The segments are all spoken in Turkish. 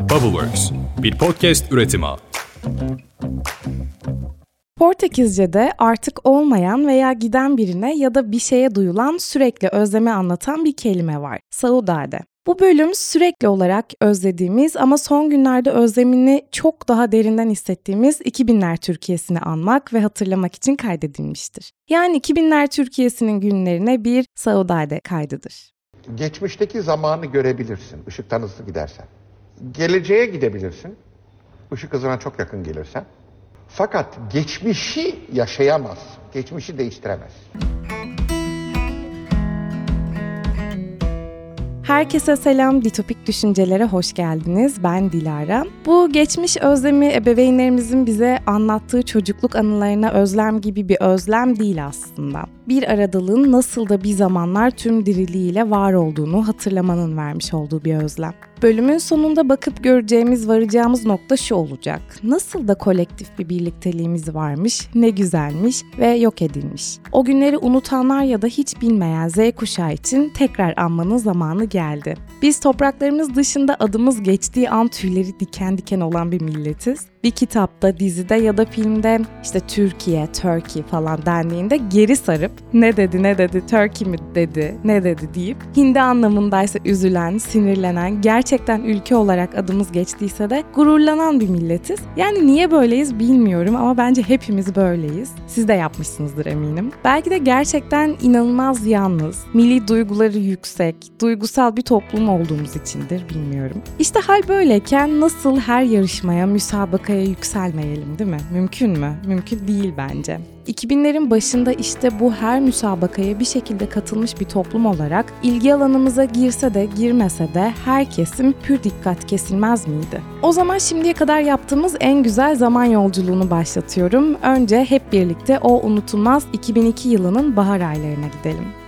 Bubbleworks, bir podcast üretimi. Portekizce'de artık olmayan veya giden birine ya da bir şeye duyulan sürekli özlemi anlatan bir kelime var. Saudade. Bu bölüm sürekli olarak özlediğimiz ama son günlerde özlemini çok daha derinden hissettiğimiz 2000'ler Türkiye'sini anmak ve hatırlamak için kaydedilmiştir. Yani 2000'ler Türkiye'sinin günlerine bir Saudade kaydıdır. Geçmişteki zamanı görebilirsin ışıktan hızlı gidersen. Geleceğe gidebilirsin ışık hızına çok yakın gelirsen. Fakat geçmişi yaşayamaz, geçmişi değiştiremez. Herkese selam, Ditopik Düşüncelere hoş geldiniz. Ben Dilara. Bu geçmiş özlemi ebeveynlerimizin bize anlattığı çocukluk anılarına özlem gibi bir özlem değil aslında. Bir aradalığın nasıl da bir zamanlar tüm diriliğiyle var olduğunu hatırlamanın vermiş olduğu bir özlem. Bölümün sonunda bakıp göreceğimiz, varacağımız nokta şu olacak. Nasıl da kolektif bir birlikteliğimiz varmış, ne güzelmiş ve yok edilmiş. O günleri unutanlar ya da hiç bilmeyen Z kuşağı için tekrar anmanın zamanı geldi. Biz topraklarımız dışında adımız geçtiği an tüyleri diken diken olan bir milletiz. Bir kitapta, dizide ya da filmde işte Türkiye, Turkey falan dendiğinde geri sarıp ne dedi ne dedi, Turkey mi dedi, ne dedi deyip Hindi anlamındaysa üzülen, sinirlenen, gerçekten ülke olarak adımız geçtiyse de gururlanan bir milletiz. Yani niye böyleyiz bilmiyorum ama bence hepimiz böyleyiz. Siz de yapmışsınızdır eminim. Belki de gerçekten inanılmaz yalnız, milli duyguları yüksek, duygusal bir toplum olduğumuz içindir bilmiyorum. İşte hal böyleyken nasıl her yarışmaya, müsabakaya yükselmeyelim değil mi? Mümkün mü? Mümkün değil bence. 2000'lerin başında işte bu her müsabakaya bir şekilde katılmış bir toplum olarak ilgi alanımıza girse de girmese de her kesim pür dikkat kesilmez miydi? O zaman şimdiye kadar yaptığımız en güzel zaman yolculuğunu başlatıyorum. Önce hep birlikte o unutulmaz 2002 yılının bahar aylarına gidelim.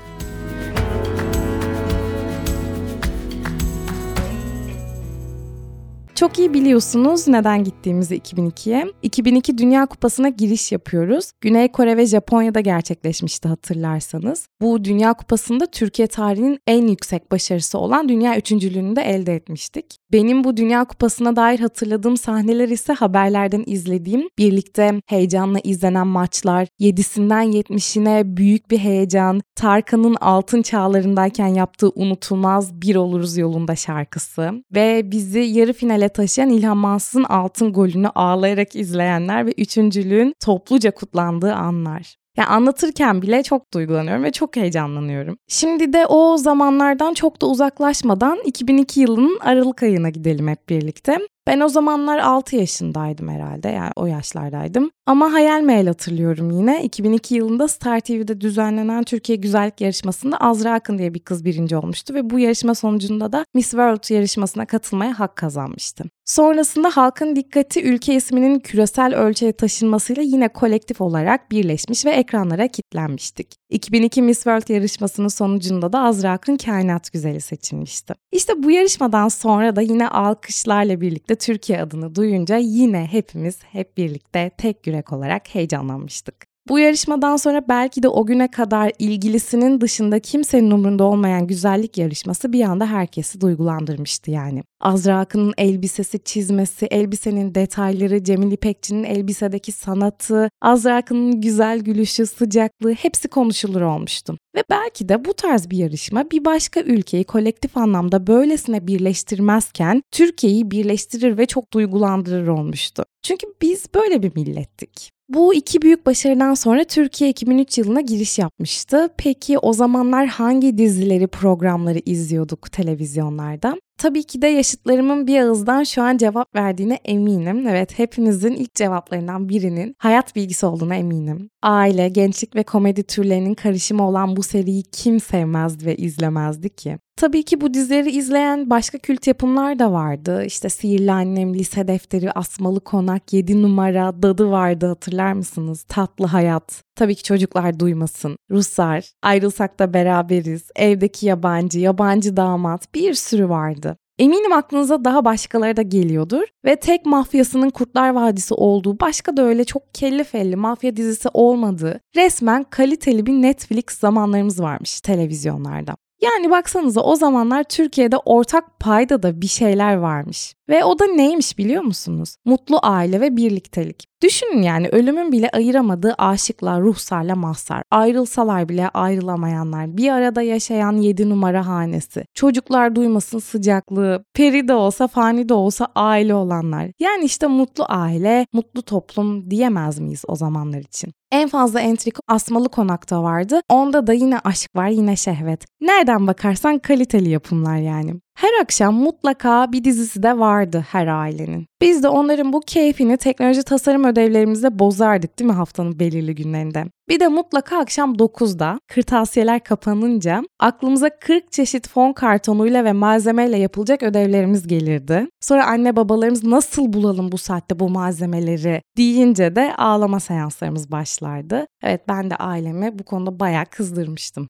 Çok iyi biliyorsunuz neden gittiğimizi 2002'ye. 2002 Dünya Kupası'na giriş yapıyoruz. Güney Kore ve Japonya'da gerçekleşmişti hatırlarsanız. Bu Dünya Kupası'nda Türkiye tarihinin en yüksek başarısı olan dünya üçüncülüğünü de elde etmiştik. Benim bu Dünya Kupası'na dair hatırladığım sahneler ise haberlerden izlediğim, birlikte heyecanla izlenen maçlar, 7'sinden 70'ine büyük bir heyecan, Tarkan'ın altın çağlarındayken yaptığı unutulmaz Bir Oluruz Yolunda şarkısı ve bizi yarı finale taşıyan İlhan Mansız'ın altın golünü ağlayarak izleyenler ve üçüncülüğün topluca kutlandığı anlar. Yani anlatırken bile çok duygulanıyorum ve çok heyecanlanıyorum. Şimdi de o zamanlardan çok da uzaklaşmadan 2002 yılının Aralık ayına gidelim hep birlikte. Ben o zamanlar 6 yaşındaydım herhalde yani o yaşlardaydım. Ama hayal meyal hatırlıyorum yine. 2002 yılında Star TV'de düzenlenen Türkiye Güzellik Yarışması'nda Azra Akın diye bir kız birinci olmuştu ve bu yarışma sonucunda da Miss World yarışmasına katılmaya hak kazanmıştı. Sonrasında halkın dikkati ülke isminin küresel ölçüye taşınmasıyla yine kolektif olarak birleşmiş ve ekranlara kitlenmiştik. 2002 Miss World yarışmasının sonucunda da Azra Akın kainat güzeli seçilmişti. İşte bu yarışmadan sonra da yine alkışlarla birlikte Türkiye adını duyunca yine hepimiz hep birlikte tek yürek olarak heyecanlanmıştık. Bu yarışmadan sonra belki de o güne kadar ilgilisinin dışında kimsenin umurunda olmayan güzellik yarışması bir anda herkesi duygulandırmıştı yani. Azra Akın'ın elbisesi, çizmesi, elbisenin detayları, Cemil İpekçi'nin elbisedeki sanatı, Azra Akın'ın güzel gülüşü, sıcaklığı hepsi konuşulur olmuştu. Ve belki de bu tarz bir yarışma bir başka ülkeyi kolektif anlamda böylesine birleştirmezken Türkiye'yi birleştirir ve çok duygulandırır olmuştu. Çünkü biz böyle bir millettik. Bu iki büyük başarıdan sonra Türkiye 2003 yılına giriş yapmıştı. Peki o zamanlar hangi dizileri, programları izliyorduk televizyonlarda? Tabii ki de yaşıtlarımın bir ağızdan şu an cevap verdiğine eminim. Evet hepinizin ilk cevaplarından birinin hayat bilgisi olduğuna eminim. Aile, gençlik ve komedi türlerinin karışımı olan bu seriyi kim sevmezdi ve izlemezdi ki? Tabii ki bu dizileri izleyen başka kült yapımlar da vardı. İşte Sihirli Annem, Lise Defteri, Asmalı Konak, 7 numara, Dadı vardı hatırlar mısınız? Tatlı Hayat. Tabii ki çocuklar duymasın. Ruslar, Ayrılsak da Beraberiz, Evdeki Yabancı, Yabancı Damat bir sürü vardı. Eminim aklınıza daha başkaları da geliyordur ve tek mafyasının Kurtlar Vadisi olduğu başka da öyle çok kelli felli mafya dizisi olmadığı resmen kaliteli bir Netflix zamanlarımız varmış televizyonlarda. Yani baksanıza o zamanlar Türkiye'de ortak payda da bir şeyler varmış. Ve o da neymiş biliyor musunuz? Mutlu aile ve birliktelik. Düşünün yani ölümün bile ayıramadığı aşıklar, ruhsarla mahsar, ayrılsalar bile ayrılamayanlar, bir arada yaşayan yedi numara hanesi, çocuklar duymasın sıcaklığı, peri de olsa fani de olsa aile olanlar. Yani işte mutlu aile, mutlu toplum diyemez miyiz o zamanlar için? En fazla entrik Asmalı Konak'ta vardı. Onda da yine aşk var, yine şehvet. Nereden bakarsan kaliteli yapımlar yani. Her akşam mutlaka bir dizisi de vardı her ailenin. Biz de onların bu keyfini teknoloji tasarım ödevlerimizde bozardık değil mi haftanın belirli günlerinde? Bir de mutlaka akşam 9'da kırtasiyeler kapanınca aklımıza 40 çeşit fon kartonuyla ve malzemeyle yapılacak ödevlerimiz gelirdi. Sonra anne babalarımız nasıl bulalım bu saatte bu malzemeleri deyince de ağlama seanslarımız başlardı. Evet ben de ailemi bu konuda bayağı kızdırmıştım.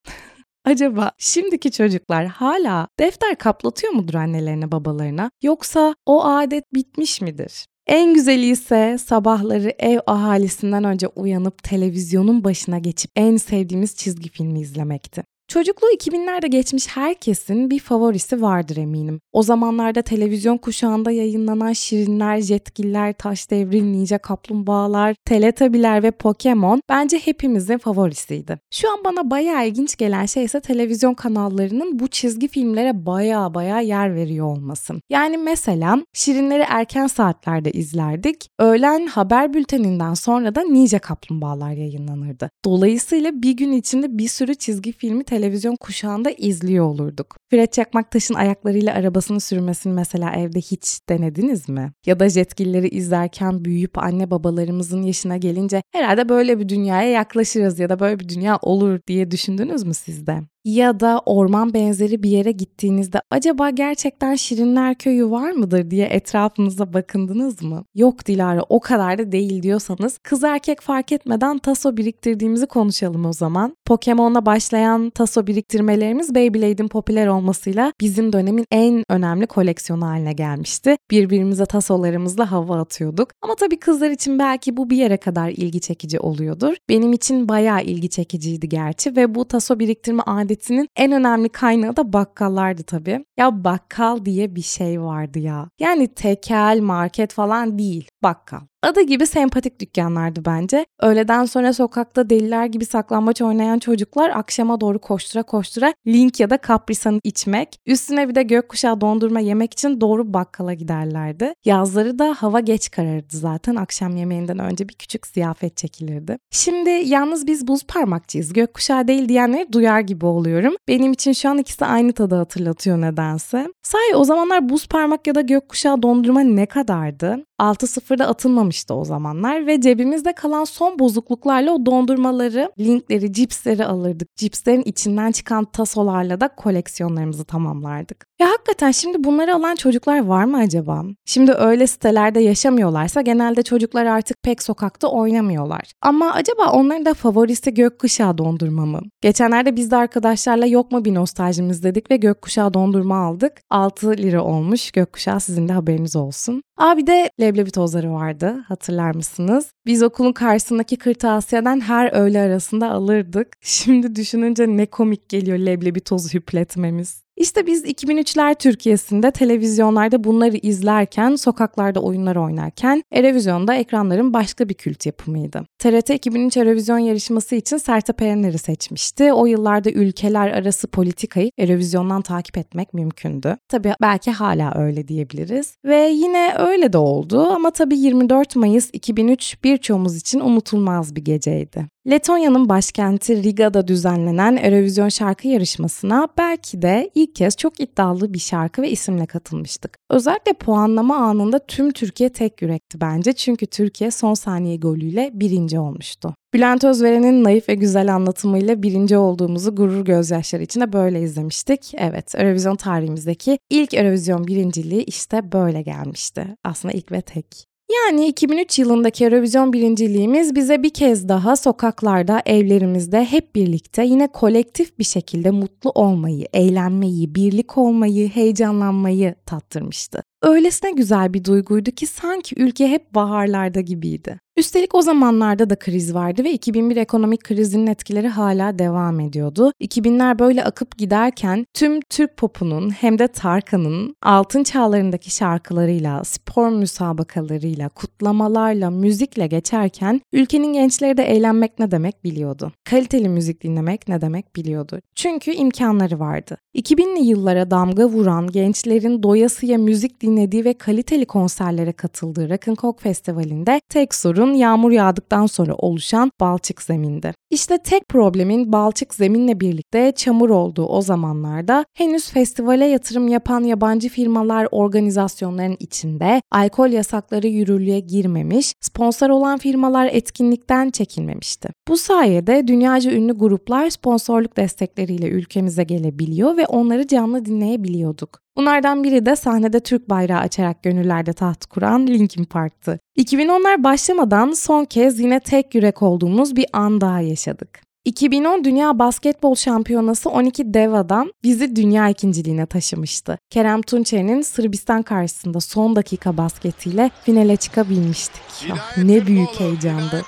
Acaba şimdiki çocuklar hala defter kaplatıyor mudur annelerine babalarına yoksa o adet bitmiş midir? En güzeli ise sabahları ev ahalisinden önce uyanıp televizyonun başına geçip en sevdiğimiz çizgi filmi izlemekti. Çocukluğu 2000'lerde geçmiş herkesin bir favorisi vardır eminim. O zamanlarda televizyon kuşağında yayınlanan Şirinler, Jetgiller, Taş Devri, Ninja Kaplumbağalar, Teletabiler ve Pokemon bence hepimizin favorisiydi. Şu an bana bayağı ilginç gelen şey ise televizyon kanallarının bu çizgi filmlere bayağı bayağı yer veriyor olması. Yani mesela Şirinleri erken saatlerde izlerdik. Öğlen haber bülteninden sonra da Ninja Kaplumbağalar yayınlanırdı. Dolayısıyla bir gün içinde bir sürü çizgi filmi televizyon kuşağında izliyor olurduk. Fred Çakmaktaş'ın ayaklarıyla arabasını sürmesini mesela evde hiç denediniz mi? Ya da jetgilleri izlerken büyüyüp anne babalarımızın yaşına gelince herhalde böyle bir dünyaya yaklaşırız ya da böyle bir dünya olur diye düşündünüz mü sizde? Ya da orman benzeri bir yere gittiğinizde acaba gerçekten Şirinler Köyü var mıdır diye etrafınıza bakındınız mı? Yok Dilara o kadar da değil diyorsanız kız erkek fark etmeden taso biriktirdiğimizi konuşalım o zaman. Pokemon'la başlayan taso biriktirmelerimiz Beyblade'in popüler olmasıyla bizim dönemin en önemli koleksiyonu haline gelmişti. Birbirimize tasolarımızla hava atıyorduk. Ama tabii kızlar için belki bu bir yere kadar ilgi çekici oluyordur. Benim için bayağı ilgi çekiciydi gerçi ve bu taso biriktirme adeti adetinin en önemli kaynağı da bakkallardı tabii. Ya bakkal diye bir şey vardı ya. Yani tekel, market falan değil, bakkal. Adı gibi sempatik dükkanlardı bence. Öğleden sonra sokakta deliler gibi saklambaç oynayan çocuklar akşama doğru koştura koştura Link ya da Caprisan'ı içmek, üstüne bir de gökkuşağı dondurma yemek için doğru bakkala giderlerdi. Yazları da hava geç kararırdı zaten. Akşam yemeğinden önce bir küçük ziyafet çekilirdi. Şimdi yalnız biz buz parmakçıyız. Gökkuşağı değil diyenleri duyar gibi oluyorum. Benim için şu an ikisi aynı tadı hatırlatıyor nedense. Sahi o zamanlar buz parmak ya da gökkuşağı dondurma ne kadardı? 6-0'da atılmamıştı o zamanlar ve cebimizde kalan son bozukluklarla o dondurmaları, linkleri, cipsleri alırdık. Cipslerin içinden çıkan tasolarla da koleksiyonlarımızı tamamlardık. Ya hakikaten şimdi bunları alan çocuklar var mı acaba? Şimdi öyle sitelerde yaşamıyorlarsa genelde çocuklar artık pek sokakta oynamıyorlar. Ama acaba onların da favorisi gökkuşağı dondurma mı? Geçenlerde biz de arkadaşlarla yok mu bir nostaljimiz dedik ve gökkuşağı dondurma aldık. 6 lira olmuş gökkuşağı sizin de haberiniz olsun. Aa bir de leblebi tozları vardı hatırlar mısınız? Biz okulun karşısındaki kırtasiyeden her öğle arasında alırdık. Şimdi düşününce ne komik geliyor leblebi tozu hüpletmemiz. İşte biz 2003'ler Türkiye'sinde televizyonlarda bunları izlerken, sokaklarda oyunlar oynarken, Erevizyon'da ekranların başka bir kült yapımıydı. TRT 2003 Erevizyon yarışması için Sertab Erener'i seçmişti. O yıllarda ülkeler arası politikayı Erevizyon'dan takip etmek mümkündü. Tabii belki hala öyle diyebiliriz. Ve yine öyle de oldu ama tabii 24 Mayıs 2003 birçoğumuz için unutulmaz bir geceydi. Letonya'nın başkenti Riga'da düzenlenen Eurovision şarkı yarışmasına belki de ilk kez çok iddialı bir şarkı ve isimle katılmıştık. Özellikle puanlama anında tüm Türkiye tek yürekti bence çünkü Türkiye son saniye golüyle birinci olmuştu. Bülent Özveren'in naif ve güzel anlatımıyla birinci olduğumuzu gurur gözyaşları içinde böyle izlemiştik. Evet, Eurovision tarihimizdeki ilk Eurovision birinciliği işte böyle gelmişti. Aslında ilk ve tek. Yani 2003 yılındaki Eurovision birinciliğimiz bize bir kez daha sokaklarda, evlerimizde hep birlikte yine kolektif bir şekilde mutlu olmayı, eğlenmeyi, birlik olmayı, heyecanlanmayı tattırmıştı. Öylesine güzel bir duyguydu ki sanki ülke hep baharlarda gibiydi. Üstelik o zamanlarda da kriz vardı ve 2001 ekonomik krizinin etkileri hala devam ediyordu. 2000'ler böyle akıp giderken tüm Türk popunun hem de Tarkan'ın altın çağlarındaki şarkılarıyla, spor müsabakalarıyla, kutlamalarla, müzikle geçerken ülkenin gençleri de eğlenmek ne demek biliyordu. Kaliteli müzik dinlemek ne demek biliyordu. Çünkü imkanları vardı. 2000'li yıllara damga vuran gençlerin doyasıya müzik dinlediği ve kaliteli konserlere katıldığı Rock'n'Coke Festivali'nde tek sorun yağmur yağdıktan sonra oluşan balçık zemindi. İşte tek problemin balçık zeminle birlikte çamur olduğu o zamanlarda henüz festivale yatırım yapan yabancı firmalar organizasyonların içinde alkol yasakları yürürlüğe girmemiş, sponsor olan firmalar etkinlikten çekilmemişti. Bu sayede dünyaca ünlü gruplar sponsorluk destekleriyle ülkemize gelebiliyor ve onları canlı dinleyebiliyorduk. Bunlardan biri de sahnede Türk bayrağı açarak gönüllerde taht kuran Linkin Park'tı. 2010'lar başlamadan son kez yine tek yürek olduğumuz bir an daha yaşadık. 2010 Dünya Basketbol Şampiyonası 12 dev adam bizi dünya ikinciliğine taşımıştı. Kerem Tunçer'in Sırbistan karşısında son dakika basketiyle finale çıkabilmiştik. Ah, ne büyük heyecandı.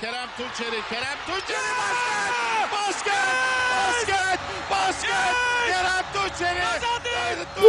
Kerem Tunçeri, Kerem Tunçeri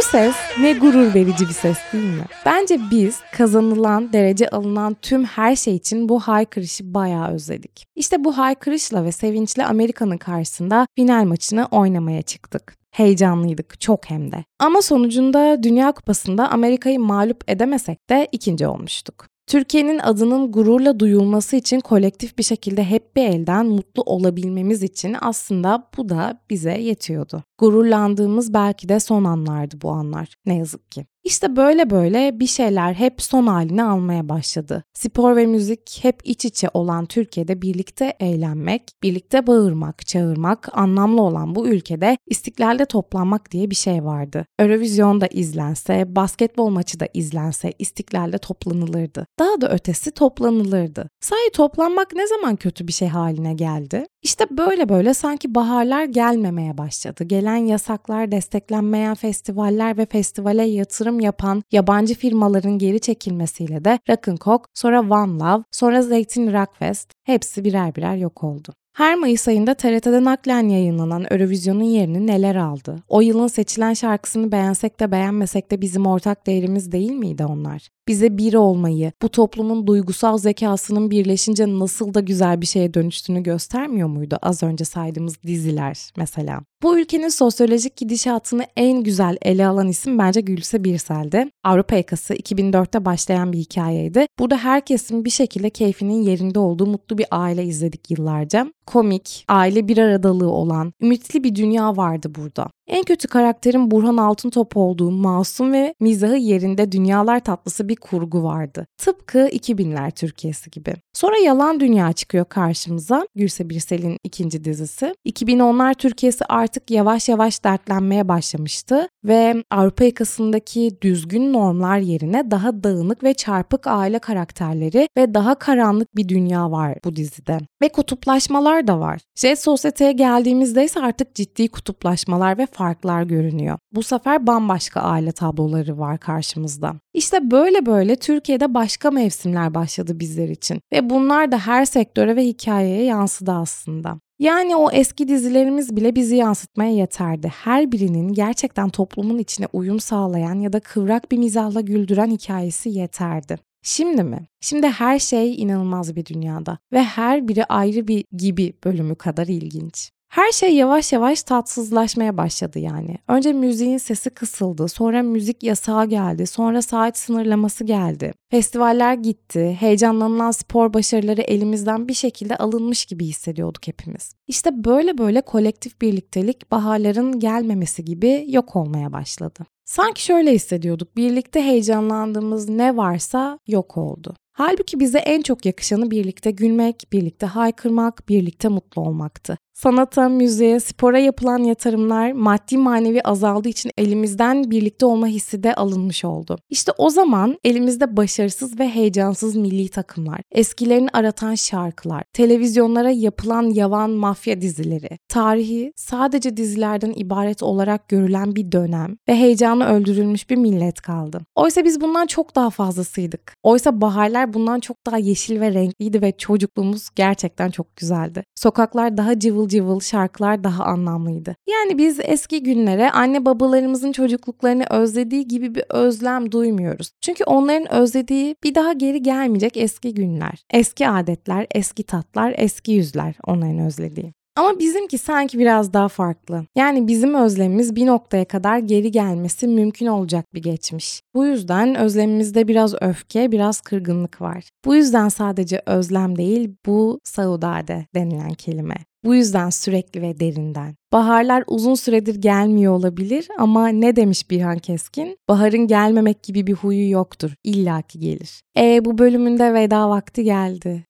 Bu ses ne gurur verici bir ses değil mi? Bence biz kazanılan, derece alınan tüm her şey için bu haykırışı bayağı özledik. İşte bu haykırışla ve sevinçle Amerika'nın karşısında final maçını oynamaya çıktık. Heyecanlıydık çok hem de. Ama sonucunda Dünya Kupası'nda Amerika'yı mağlup edemesek de ikinci olmuştuk. Türkiye'nin adının gururla duyulması için kolektif bir şekilde hep bir elden mutlu olabilmemiz için aslında bu da bize yetiyordu. Gururlandığımız belki de son anlardı bu anlar ne yazık ki. İşte böyle böyle bir şeyler hep son halini almaya başladı. Spor ve müzik hep iç içe olan Türkiye'de birlikte eğlenmek, birlikte bağırmak, çağırmak, anlamlı olan bu ülkede istiklalde toplanmak diye bir şey vardı. Eurovision da izlense, basketbol maçı da izlense istiklalde toplanılırdı. Daha da ötesi toplanılırdı. Sahi toplanmak ne zaman kötü bir şey haline geldi? İşte böyle böyle sanki baharlar gelmemeye başladı. Gelen yasaklar, desteklenmeyen festivaller ve festivale yatırım yapan yabancı firmaların geri çekilmesiyle de Rock'n'Coke, sonra One Love, sonra Zeytin Rockfest hepsi birer birer yok oldu. Her Mayıs ayında TRT'de naklen yayınlanan Eurovision'un yerini neler aldı? O yılın seçilen şarkısını beğensek de beğenmesek de bizim ortak değerimiz değil miydi onlar? Bize bir olmayı, bu toplumun duygusal zekasının birleşince nasıl da güzel bir şeye dönüştüğünü göstermiyor muydu az önce saydığımız diziler mesela? Bu ülkenin sosyolojik gidişatını en güzel ele alan isim bence Gülse Birsel'di. Avrupa Yakası 2004'te başlayan bir hikayeydi. Burada herkesin bir şekilde keyfinin yerinde olduğu mutlu bir aile izledik yıllarca. Komik, aile bir aradalığı olan, ümitli bir dünya vardı burada. En kötü karakterin Burhan Altıntop olduğu masum ve mizahı yerinde dünyalar tatlısı bir kurgu vardı. Tıpkı 2000'ler Türkiye'si gibi. Sonra Yalan Dünya çıkıyor karşımıza. Gülse Birsel'in ikinci dizisi. 2010'lar Türkiye'si artık yavaş yavaş dertlenmeye başlamıştı ve Avrupa yakasındaki düzgün normlar yerine daha dağınık ve çarpık aile karakterleri ve daha karanlık bir dünya var bu dizide. Ve kutuplaşmalar da var. Jet Sosyete'ye geldiğimizde ise artık ciddi kutuplaşmalar ve farklar görünüyor. Bu sefer bambaşka aile tabloları var karşımızda. İşte böyle böyle Türkiye'de başka mevsimler başladı bizler için ve bunlar da her sektöre ve hikayeye yansıdı aslında. Yani o eski dizilerimiz bile bizi yansıtmaya yeterdi. Her birinin gerçekten toplumun içine uyum sağlayan ya da kıvrak bir mizahla güldüren hikayesi yeterdi. Şimdi mi? Şimdi her şey inanılmaz bir dünyada ve her biri ayrı bir gibi bölümü kadar ilginç. Her şey yavaş yavaş tatsızlaşmaya başladı yani. Önce müziğin sesi kısıldı, sonra müzik yasağı geldi, sonra saat sınırlaması geldi. Festivaller gitti, heyecanlanılan spor başarıları elimizden bir şekilde alınmış gibi hissediyorduk hepimiz. İşte böyle böyle kolektif birliktelik baharların gelmemesi gibi yok olmaya başladı. Sanki şöyle hissediyorduk, birlikte heyecanlandığımız ne varsa yok oldu. Halbuki bize en çok yakışanı birlikte gülmek, birlikte haykırmak, birlikte mutlu olmaktı. Sanata, müziğe, spora yapılan yatırımlar maddi manevi azaldığı için elimizden birlikte olma hissi de alınmış oldu. İşte o zaman elimizde başarısız ve heyecansız milli takımlar, eskilerini aratan şarkılar, televizyonlara yapılan yavan mafya dizileri, tarihi sadece dizilerden ibaret olarak görülen bir dönem ve heyecanı öldürülmüş bir millet kaldı. Oysa biz bundan çok daha fazlasıydık. Oysa baharlar bundan çok daha yeşil ve renkliydi ve çocukluğumuz gerçekten çok güzeldi. Sokaklar daha cıvıl cıvıl, şarkılar daha anlamlıydı. Yani biz eski günlere anne babalarımızın çocukluklarını özlediği gibi bir özlem duymuyoruz. Çünkü onların özlediği bir daha geri gelmeyecek eski günler. Eski adetler, eski tatlar, eski yüzler onların özlediği. Ama bizimki sanki biraz daha farklı. Yani bizim özlemimiz bir noktaya kadar geri gelmesi mümkün olacak bir geçmiş. Bu yüzden özlemimizde biraz öfke, biraz kırgınlık var. Bu yüzden sadece özlem değil, bu saudade denilen kelime. Bu yüzden sürekli ve derinden. Baharlar uzun süredir gelmiyor olabilir ama ne demiş Birhan Keskin? Baharın gelmemek gibi bir huyu yoktur. İlla ki gelir. E bu bölümünde veda vakti geldi.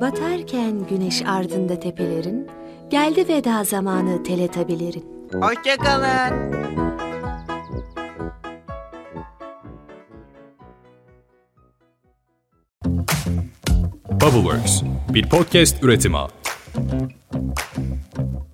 Batarken güneş ardında tepelerin, geldi veda zamanı teletabilerin. Hoşçakalın. Bubbleworks bir podcast üretimi. Thank you.